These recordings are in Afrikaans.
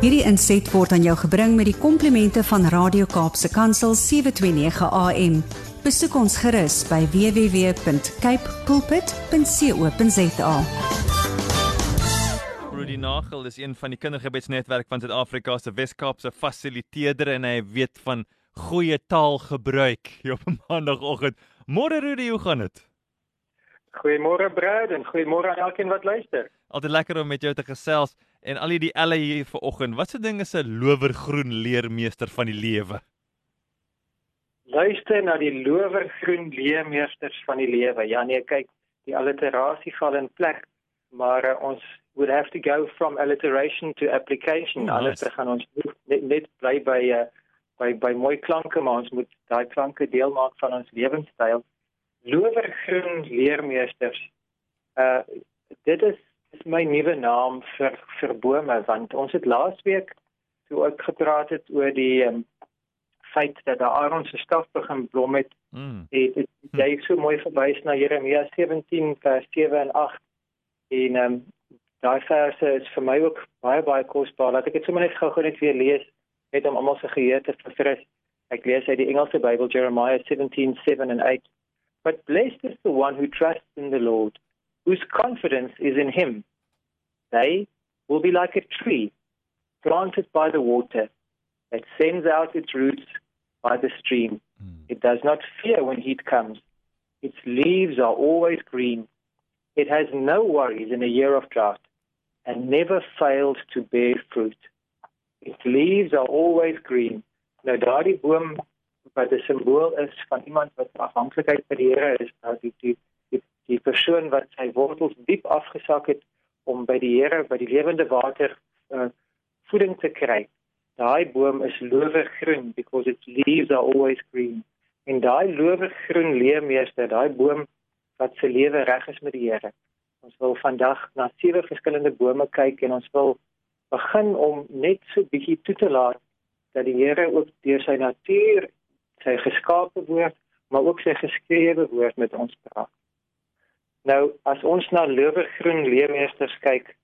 Hierdie inset word aan jou gebring met die komplimente van Radio Kaapse Kansel 729 AM. Besoek ons gerus by www.cape pulpit.co.za. Rudy Nagel is een van die kindergebedsnetwerk van Suid-Afrika se Wes-Kaapse fasiliteerder en hy weet van goeie taalgebruik op 'n maandagooggend. Môre Rudy, hoe gaan dit? Goeiemôre Brad en goeiemôre aan elkeen wat luister. Altyd lekker om met jou te gesels. En al hierdie elle hier vanoggend, watse ding is 'n lowergroen leermeester van die lewe? Luister na die lowergroen leermeesters van die lewe. Ja nee, kyk, die alliterasie val in plek, maar uh, ons would have to go from alliteration to application. Oh, Alles nice. gaan ons net, net bly by uh, by by mooi klanke, maar ons moet daai klanke deel maak van ons lewenstyl. Lowergroen leermeesters. Uh dit is is my nuwe naam vir vir bome want ons het laasweek toe ook gepraat het oor die um, feit dat daar Aaron se staf begin blom het. Mm. het, het jy het so mooi verwys na Jeremia 17 vers 7 en 8 en um, daai verse is vir my ook baie baie kosbaar. Laat ek dit sommer net gou-gou net weer lees net om almal se geheue te verfris. Ek lees uit die Engelse Bybel Jeremiah 17:7 and 8 but blessed is the one who trusts in the Lord whose confidence is in him they will be like a tree planted by the water that sends out its roots by the stream Mm. It does not fear when heat comes. Its leaves are always green. It has no worries in a year of drought and never fails to bear fruit. Its leaves are always green. Nou daardie boom wat 'n simbool is van iemand wat afhanklikheid by die Here is, nou die die die, persoon wat sy wortels diep afgesak het om by die Here, by die lewende water uh, voeding te kry. Daai boom is lowergroen because its leaves are always green. En daai lowergroen leermeester, daai boom wat se lewe reg is met die Here. Ons wil vandag na sewe verskillende bome kyk en ons wil begin om net so bietjie toe te laat dat die Here ook deur sy natuur, sy geskape woord, maar ook sy geskrewe woord met ons praat. Nou, as ons na lowergroen leermeesters kyk,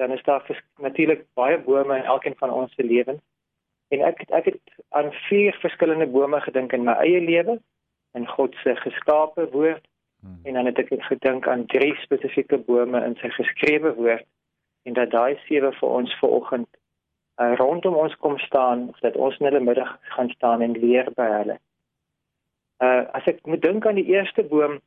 dan is daar natuurlik baie bome in elkeen van ons se lewens. En ek ek het aan vier verskillende bome gedink in my eie lewe, in God se geskape woord Mm. en dan het ek gedink aan drie spesifieke bome in sy geskrewe woord en dat daai sewe vir ons vanoggend uh, rondom ons kom staan of dat ons in hulle middag gaan staan en leer by hulle. Uh as ek moet dink aan die eerste boom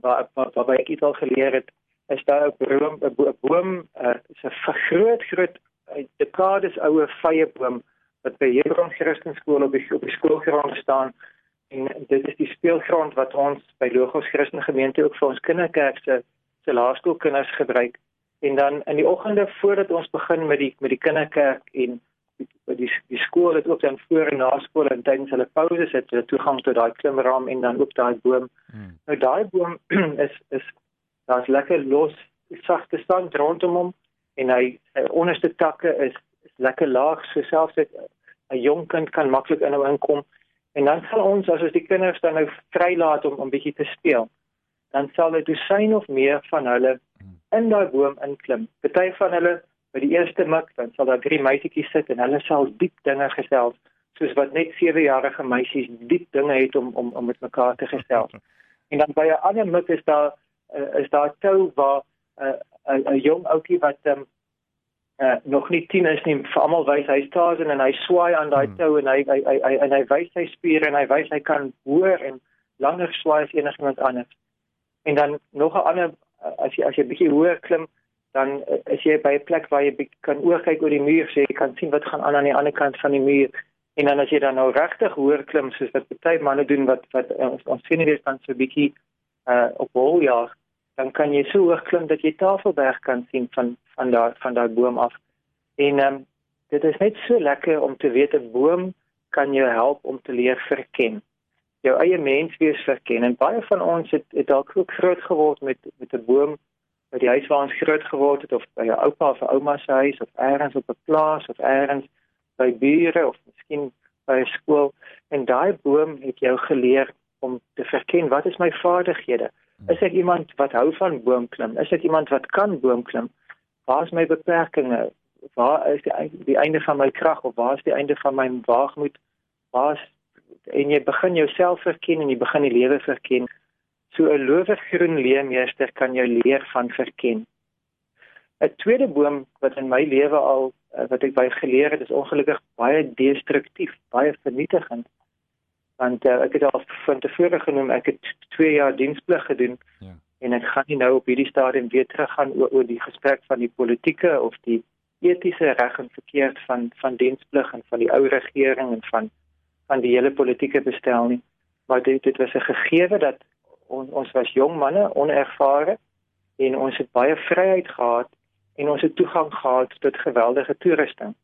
waar waar, waar ek iets al geleer het, is daar 'n boom 'n bo- 'n boom uh, is 'n groot groot uh, dekades oue vye boom wat by Hebron Christen skool op die op die skoolgrond staan. En dit is die speelgrond wat ons by Logos Christen gemeente ook vir ons kinderkerk se se laerskoolkinders gebruik. En dan in die oggende voordat ons begin met die met die kinderkerk en die die, die skool het ook dan voor en na skool en tydens hulle pauses het hulle toegang tot daai klimraam en dan ook daai boom Mm. Nou daai boom is is daar's lekker los sagte sand rondom hom en hy sy onderste takke is is lekker laag so selfs 'n 'n jong kind kan maklik in hom inkom en dan sal ons as ons die kinders dan nou vrylaat om 'n bietjie te speel dan sal 'n dosyn of meer van hulle in daai boom inklim. Party van hulle by die eerste mik dan sal daar drie meisietjies sit en hulle sal diep dinge gesels soos wat net 7-jarige meisies diep dinge het om om om met mekaar te gesels. En dan by 'n ander mik is daar uh, is daar tou waar 'n uh, 'n jong ouetjie wat um, uh, nog nie 10 is nie, vir almal wys hy staan en hy swaai aan daai Hmm. tou en hy hy hy, hy en hy wys sy spiere en hy wys hy kan hoor en langer swaai as enigiemand anders. En dan nog 'n ander as jy as jy bietjie hoër klim dan uh, is jy by 'n plek waar jy kan oorkyk oor die muur so jy kan sien wat gaan aan aan die ander kant van die muur en dan as jy dan nou regtig hoër klim soos wat baie manne doen wat wat uh, ons ons hier dan so bietjie uh, op hol jaag dan kan jy so hoog klim dat jy Tafelberg kan sien van van daar van daai boom af. En ehm um, dit is net so lekker om te weet 'n boom kan jou help om te leer verken. Jou eie menswees verken. En baie van ons het het dalk ook groot geword met met 'n boom by die huis waar ons groot geword het of by jou oupa of ouma se huis of elders op 'n plaas of elders by bure of miskien by 'n skool en daai boom het jou geleer om te verken wat is my vaardighede? Is ek iemand wat hou van boomklim? Is ek iemand wat kan boomklim? Waar is my beperkings? waar is die die einde van my krag of waar is die einde van my waagmoed? Waar is en jy begin jouself verken en jy begin die lewe verken. So 'n lowegroen leemmeester kan jou leer van verken. 'n Tweede boom wat in my lewe al eh, wat ek baie geleer het, is ongelukkig baie destruktief, baie vernietigend. Want uh, ek het al van tevore genoem, ek het 2 jaar diensplig gedoen. Ja. En ek gaan nie nou op hierdie stadium weer teruggaan oor, oor die gesprek van die politieke of die etiese reg en verkeerd van van diensplig en van die ou regering en van van die hele politieke bestel nie. Maar dit dit was 'n gegewe dat on, ons was jong manne, onervare en ons het baie vryheid gehad en ons het toegang gehad tot geweldige toerusting.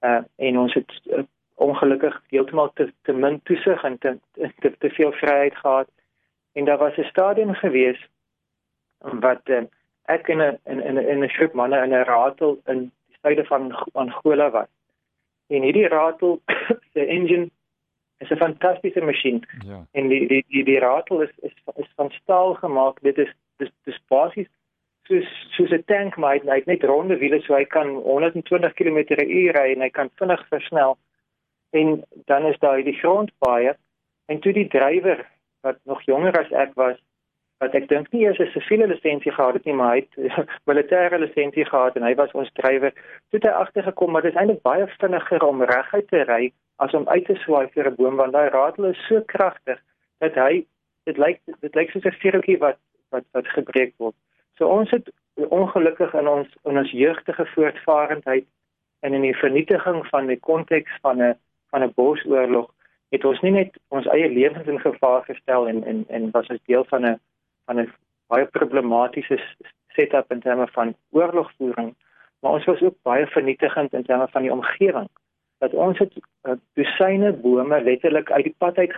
Uh en ons het uh, ongelukkig heeltemal te, te min toesig en te, te te veel vryheid gehad. En daar was 'n stadium gewees wat uh, ek in 'n in in 'n 'n groep manne in 'n ratel in die suide van Angola was. En hierdie ratel se engine is 'n fantastiese masjien. Ja. En die die die die ratel is is is van staal gemaak. Dit is dis dis basies soos soos 'n tank maar hy het net ronde wiele so hy kan 120 km/h ry en hy kan vinnig versnel. En dan is daar die grondpaaie en toe die drywer wat nog jonger as ek was wat ek dink nie eers 'n siviele lisensie gehad het nie maar hy het militêre lisensie gehad en hy was ons drywer. Toe het hy agtergekom maar dit is eintlik baie vinniger om reguit te ry as om uit te swaai vir 'n boom want daai ratel is so kragtig dat hy dit lyk dit lyk soos 'n vuurtjie wat wat wat gebreek word. So ons het ongelukkig in ons in ons jeugtige voortvarendheid en in die vernietiging van die konteks van 'n van 'n bosoorlog het ons nie net ons eie lewens in gevaar gestel en en en was as deel van 'n van 'n baie problematiese setup in terme van oorlogvoering maar ons was ook baie vernietigend in terme van die omgewing dat ons het uh, dosyne bome letterlik uit die pad uit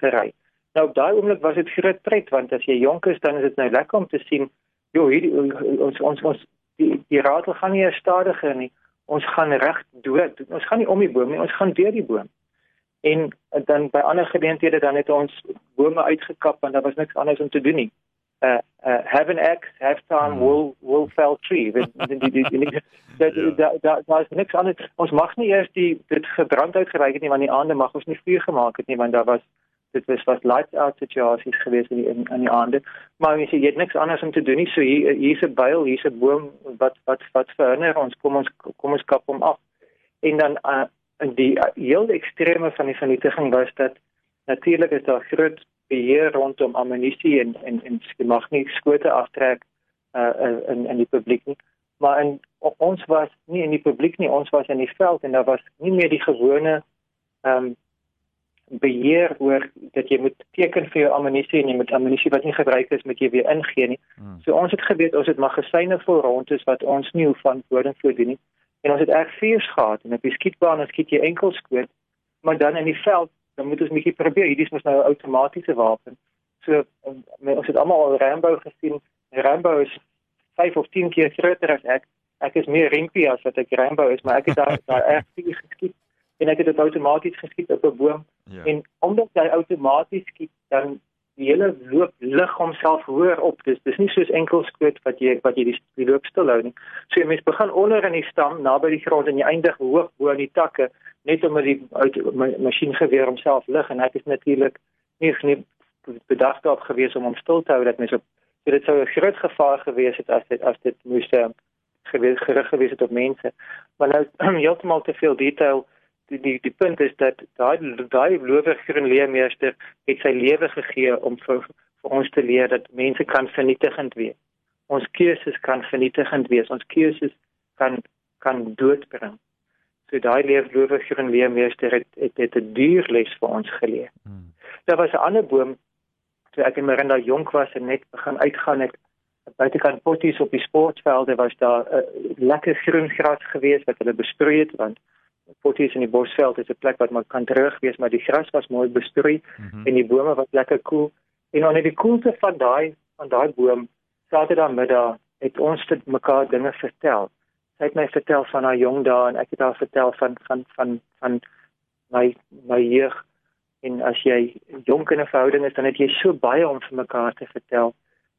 gery. Nou op daai oomblik was dit groot pret want as jy jonk is dan is dit nou lekker om te sien joh hierdie ons ons ons die die ratel gaan nie stadiger nie. Ons gaan reg dood. Ons gaan nie om die boom nie, ons gaan deur die boom. En dan by ander geleenthede dan het ons bome uitgekap want daar was niks anders om te doen nie uh, uh, have an axe, have time, mm. will will fell tree. Daar daar is niks anders. Ons mag nie eers die dit gebrand uitgereik het nie want die aande mag ons nie vuur gemaak het nie want daar was dit was was lights out situasies gewees in die in, in die aande. Maar jy sê jy het niks anders om te doen nie. So hier hier's 'n byl, hier's 'n boom wat wat wat verhinder ons kom ons kom ons kap hom af. En dan uh, die uh, heel ekstreme van die vernietiging was dat natuurlik is daar groot beheer rondom ammunisie en en en jy mag nie skote aftrek uh in in die publiek nie. Maar in ons was nie in die publiek nie, ons was in die veld en daar was nie meer die gewone ehm um, beheer oor dat jy moet teken vir jou ammunisie en jy moet ammunisie wat nie gebruik is met jy weer ingee nie. Hmm. So ons het geweet ons het magasyne vol rond is wat ons nie hoef van woording voordoen nie. En ons het erg vuurs gehad en op die skietbaan as skiet jy enkel skoot, maar dan in die veld dan moet ons 'n bietjie probeer. Hierdie is mos nou 'n outomatiese wapen. So um, ons het almal al Rambo gesien. Rambo is 5 of 10 keer groter as ek. Ek is meer rimpie as wat ek Rambo is, maar ek het daar daar erg baie geskiet en ek het dit outomaties geskiet op 'n boom. Ja. En omdat hy outomaties skiet, dan die hele loop lig homself hoër op. Dis dis nie soos enkel skoot wat jy wat jy die, die loop stil hou nie. So jy mens begin onder in die stam naby die grond en jy eindig hoog bo in die takke net om die uit my masjiengeweer homself lig en ek is natuurlik nie nie bedag daarop gewees om hom stil te hou dat mens op so dit sou 'n groot gevaar gewees het as dit as dit moes uh, gewees gerig gewees het op mense. Maar nou heeltemal te veel detail die die die punt is dat daai daai lowegroen leermeester het sy lewe gegee om vir vir ons te leer dat mense kan vernietigend wees. Ons keuses kan vernietigend wees. Ons keuses kan kan doodbring. So daai leerlowegroen leermeester het het, het 'n duur les vir ons geleer. Hmm. Daar was 'n ander boom toe ek en Miranda jonk was en net begin uitgaan het buitekant potties op die sportvelde was daar 'n uh, lekker groen gras gewees wat hulle besproei het want potties in die bosveld is 'n plek wat maar kan terug wees maar die gras was mooi besproei mm -hmm. en die bome was lekker koel cool. en onder die koelte van daai van daai boom Saterdag middag het ons dit mekaar dinge vertel sy het my vertel van haar jong dae en ek het haar vertel van van van van my my jeug en as jy jonk in 'n verhouding is dan het jy so baie om vir mekaar te vertel.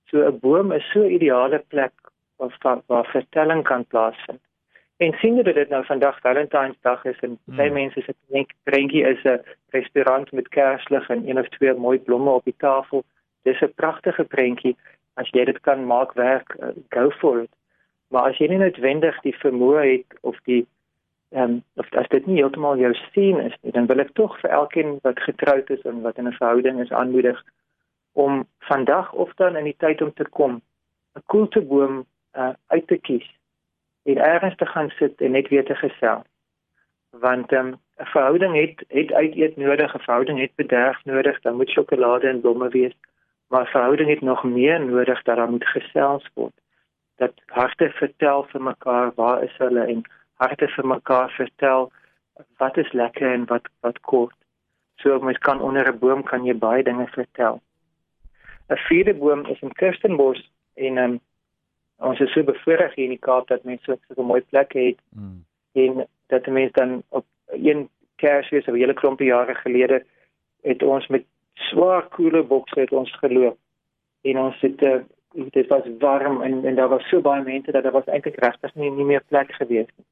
So 'n boom is so 'n ideale plek waar waar vertelling kan plaasvind. En sien jy dit nou vandag Valentynsdag is en baie hmm. mense sê dink prentjie is 'n restaurant met kerslig en een of twee mooi blomme op die tafel. Dis 'n pragtige prentjie. As jy dit kan maak werk, uh, go for it. Maar as jy nie noodwendig die vermoë het of die ehm um, of as dit nie heeltemal jou sien is nie, dan wil ek tog vir elkeen wat getroud is en wat in 'n verhouding is aanmoedig om vandag of dan in die tyd om te kom 'n koelteboom uh, uit te kies en ergens te gaan sit en net weer te gesels. Want ehm, 'n um, verhouding het het uit eet nodig, 'n verhouding het bederf nodig, dan moet sjokolade en blomme wees. Maar verhouding het nog meer nodig dat daar moet gesels word. Dat harte vertel vir mekaar waar is hulle en harte vir mekaar vertel wat is lekker en wat wat kort. So mens kan onder 'n boom kan jy baie dinge vertel. 'n Vierde boom is in Kirstenbos en um, ons is so bevoorreg hier in die Kaap dat mense so 'n mooi plek het. Mm. En dat mense dan op een Kersfees of 'n hele klompie jare gelede het ons met swaar koele bokse het ons geloop. En ons het uh, dit was warm en en daar was so baie mense dat daar was eintlik regtig nie nie meer plek gewees nie.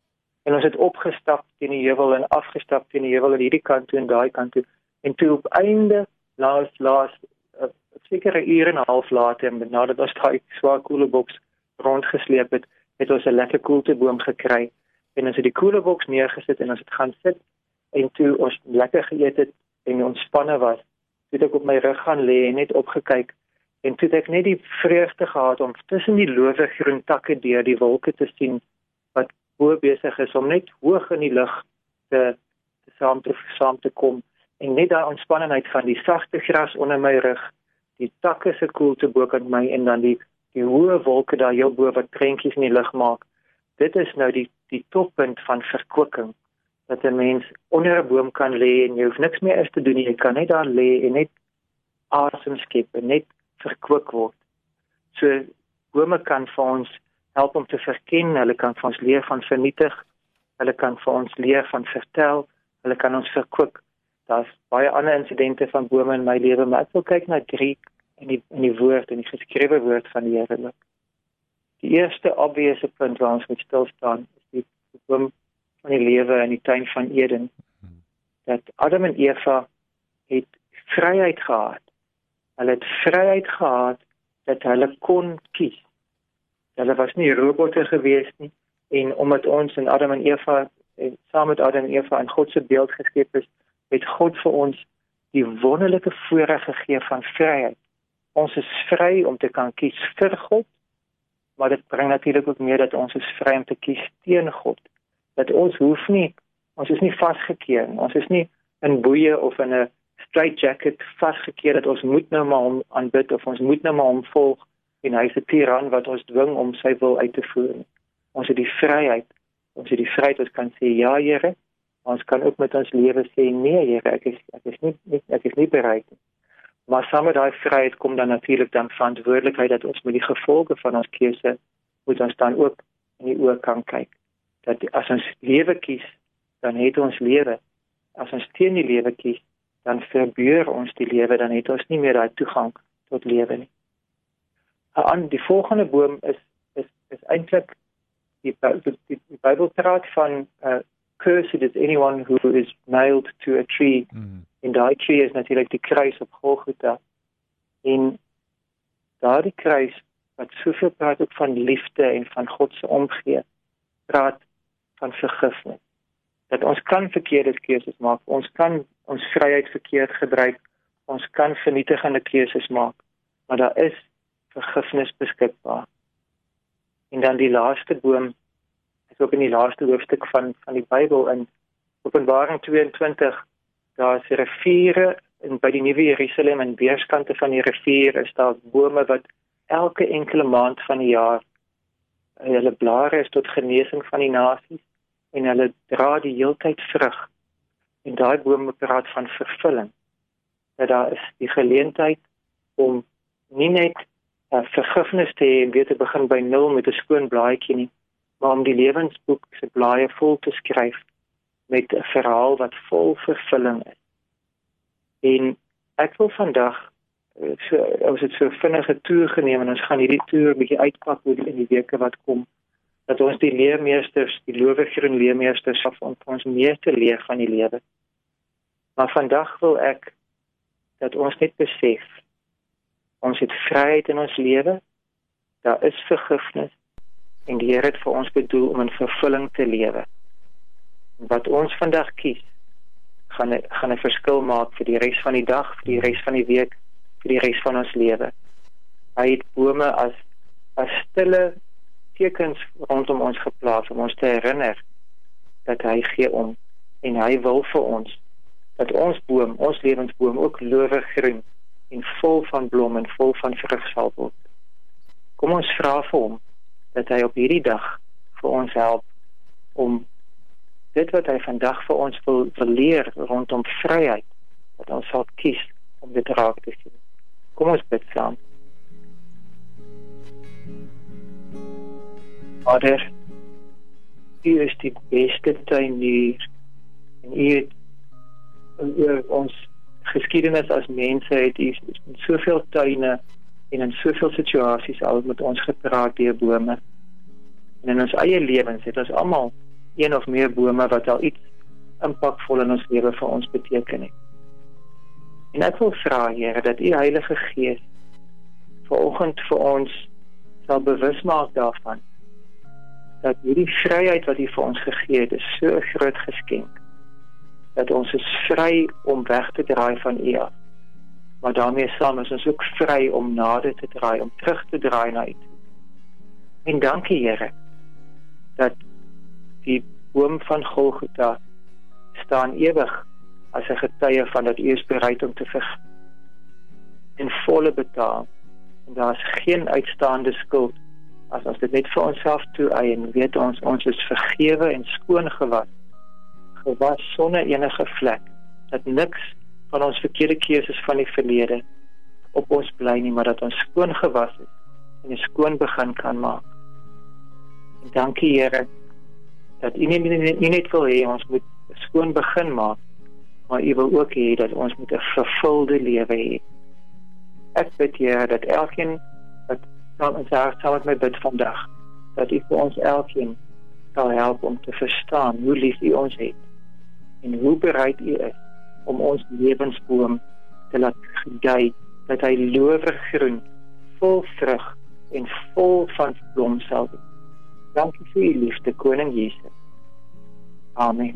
En ons het opgestap teen die heuwel en afgestap teen die heuwel aan hierdie kant toe en daai kant toe. En toe op einde laas laas 'n uh, sekere ure en 'n half later en nadat ons daai swaar koele boks rondgesleep het, het ons 'n lekker koelteboom gekry en ons het die koeleboks neergesit en ons het gaan sit en toe ons lekker geëet het en ontspanne was, het ek op my rug gaan lê en net opgekyk en toe ek net die vreugde gehad om tussen die lowe groen takke deur die wolke te sien wat bo besig is om net hoog in die lug te, te saam te saam te kom en net daai ontspannenheid van die sagte gras onder my rug, die takke se koelte bo kan my en dan die die hoë wolke daar heel bo wat prentjies in die lug maak. Dit is nou die die toppunt van verkwikking dat 'n mens onder 'n boom kan lê en jy hoef niks meer eens te doen nie. Jy kan net daar lê en net asem skep en net verkwik word. So bome kan vir ons help om te verken, hulle kan vir ons leer van vernietig, hulle kan vir ons leer van vertel, hulle kan ons verkwik. Daar's baie ander insidente van bome in my lewe, maar ek wil kyk na drie in die in die woord en die geskrewe woord van die Here loop. Die eerste obvious punt waar ons moet stil staan is die boom van die lewe in die tuin van Eden. Dat Adam en Eva het vryheid gehad. Hulle het vryheid gehad dat hulle kon kies. Hulle was nie robotte gewees nie en omdat ons in Adam en Eva en saam met Adam en Eva in God se beeld geskep is, het God vir ons die wonderlike voorreg gegee van vryheid ons is vry om te kan kies vir God, maar dit bring natuurlik ook mee dat ons is vry om te kies teen God. Dat ons hoef nie, ons is nie vasgekeer nie. Ons is nie in boeye of in 'n straight jacket vasgekeer dat ons moet nou maar hom aanbid of ons moet nou maar hom volg en hy se tiran wat ons dwing om sy wil uit te voer. Ons het die vryheid. Ons het die vryheid ons kan sê ja, Here. Ons kan ook met ons lewe sê nee, Here, ek is ek is nie ek is nie bereid nie. Maar saam met daai vryheid kom dan natuurlik dan verantwoordelikheid dat ons met die gevolge van ons keuse moet ons dan ook in die oë kan kyk. Dat as ons lewe kies, dan het ons lewe. As ons teen die lewe kies, dan verbeur ons die lewe, dan het ons nie meer daai toegang tot lewe nie. Aan die volgende boom is is is eintlik die die, die, die Bybel praat van uh, cursed is anyone who is nailed to a tree. Mm. En daai tree is natuurlik die kruis op Golgotha. En daardie kruis wat soveel praat ook van liefde en van God se omgee, praat van vergifnis. Dat ons kan verkeerde keuses maak. Ons kan ons vryheid verkeerd gebruik. Ons kan vernietigende keuses maak. Maar daar is vergifnis beskikbaar. En dan die laaste boom is ook in die laaste hoofstuk van van die Bybel in Openbaring 22 daar is riviere en by die nuwe Jerusalem en weerskante van die rivier is daar bome wat elke enkele maand van die jaar hulle blare is tot genesing van die nasies en hulle dra die heeltyd vrug en daai bome praat van vervulling dat daar is die geleentheid om nie net uh, vergifnis te hê en weer te begin by nul met 'n skoon blaadjie nie maar om die lewensboek se blaaie vol te skryf met 'n verhaal wat vol vervulling is. En ek wil vandag eh, so ons het so vinnige toer geneem en ons gaan hierdie toer 'n bietjie uitpak oor in die weke wat kom dat ons die leermeesters, die lowige en leermeesters af om ons meer te leer van die lewe. Maar vandag wil ek dat ons net besef ons het vryheid in ons lewe. Daar is vergifnis en die Here het vir ons bedoel om in vervulling te lewe. Wat ons vandag kies, gaan gaan 'n verskil maak vir die res van die dag, vir die res van die week, vir die res van ons lewe. Hy het bome as as stille tekens rondom ons geplaas om ons te herinner dat hy gee om en hy wil vir ons dat ons boom, ons lewensboom ook lowig groen en vol van blomme en vol van vrug sal word. Kom ons vra vir hom dat hy op hierdie dag vir ons help om dit wat hy vandag vir ons wil, wil leer rondom vryheid dat ons sal kies om dit raak te sien. Kom ons bid saam. Vader, U is die beste tuinier en U het ons geskiedenis as mense het U soveel tuine en in soveel situasies al met ons gepraat deur bome. En in ons eie lewens het ons almal een of meer bome wat al iets impakvol in ons lewe vir ons beteken het. En ek wil vra Here dat U Heilige Gees vanoggend vir ons sal bewus maak daarvan dat hierdie vryheid wat U vir ons gegee het, is so 'n groot geskenk dat ons is vry om weg te draai van U af maar daarmee saam is ons ook vry om nader te draai, om terug te draai na U. En dankie Here dat die boom van Golgotha staan ewig as 'n getuie van dat U is bereid om te verg en volle betaal. En daar is geen uitstaande skuld as ons dit net vir onsself toeëien, weet ons ons is vergewe en skoon gewas. Gewas sonder enige vlek. Dat niks van ons verkeerde keuses van die verlede op ons bly nie, maar dat ons skoon gewas is en 'n skoon begin kan maak. En dankie Here dat U nie, nie, nie net wil hê ons moet skoon begin maak, maar U wil ook hê dat ons moet 'n vervulde lewe hê. Ek bid Here dat elkeen saam met haar saam met my bid vandag, dat U vir ons elkeen sal help om te verstaan hoe lief U ons het en hoe bereid U is om ons lewensboom te laat gedei dat hy lowig groen, vol vrug en vol van blom sal wees. Dankie vir u liefde koning Jesus. Amen.